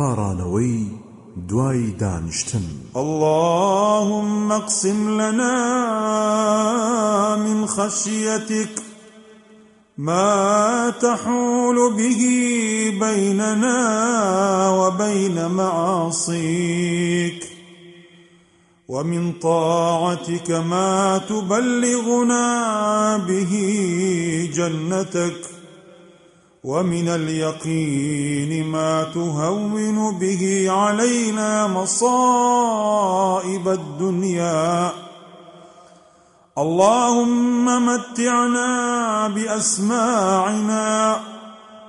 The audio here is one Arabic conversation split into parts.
پاڕانەوەی دوای دانیشتن. اللهم اقسم لنا من خشيتك ما تحول به بيننا وبين معاصيك ومن طاعتك ما تبلغنا به جنتك ومن اليقين ما تهون به علينا مصائب الدنيا. اللهم متعنا بأسماعنا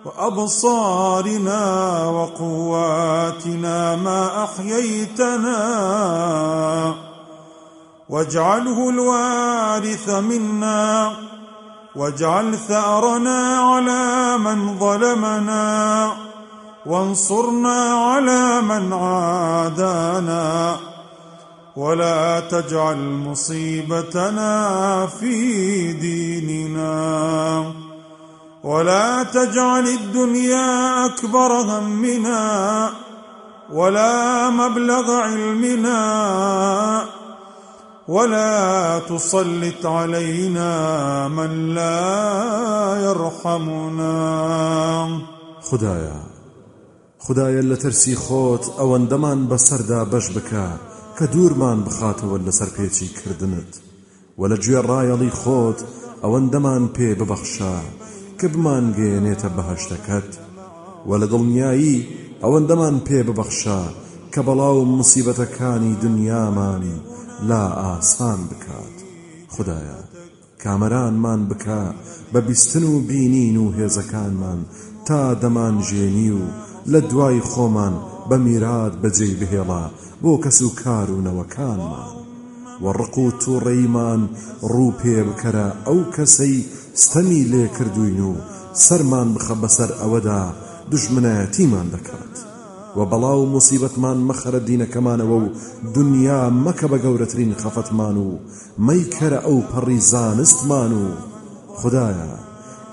وأبصارنا وقواتنا ما أحييتنا. واجعله الوارث منا واجعل ثأرنا على من ظلمنا وانصرنا على من عادانا. ولا تجعل مصيبتنا في ديننا. ولا تجعل الدنيا أكبر همنا. ولا مبلغ علمنا. ولا تسلط علينا من لا يرحمنا. خدایا خدایە لە تەرسی خۆت ئەوەندەمان بەسەردا بەش بکە کە دوورمان بخاتەوە لەسەر پێچی کردنت. و لە گوێ ڕایەڵی خۆت ئەوەندەمان پێ ببەخشە کە بمانگەێنێتە بەهشتەکەت. و لە دڵنیایی ئەوەندەمان پێ ببەخشە کە بەڵاو مسیبەتەکانی دنیامان لا ئاسان بکات. خدایە کامەرانمان بکە بە بیستن و بینین و هێزەکانمان تا دەمان ژێنی و لە دوای خۆمان بە میرات بەجێی بهێڵا بۆ کەس و کار و نەوەکانمان. وەڕق و تووڕێیمان ڕوو پێ بکەرە ئەو کەسەی ستەمی لێ کردوین و سەرمان بخە بەسەر ئەوەدا دژمنایەتیمان دەکات. و بەڵاو مصیبەتمان مەخەرە دینەکەمانەوە و دنیا مەکە بە گەورەترین خەفەتمان و مەیکەرە ئەو پەڕی زانستمان و خدایە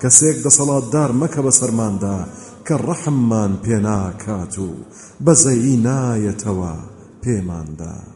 کەسێک دەسەڵاتدار مەکە بە سەرماندا کە ڕەحممان پێناکات و بەزەیی نایەتەوە پێماندا.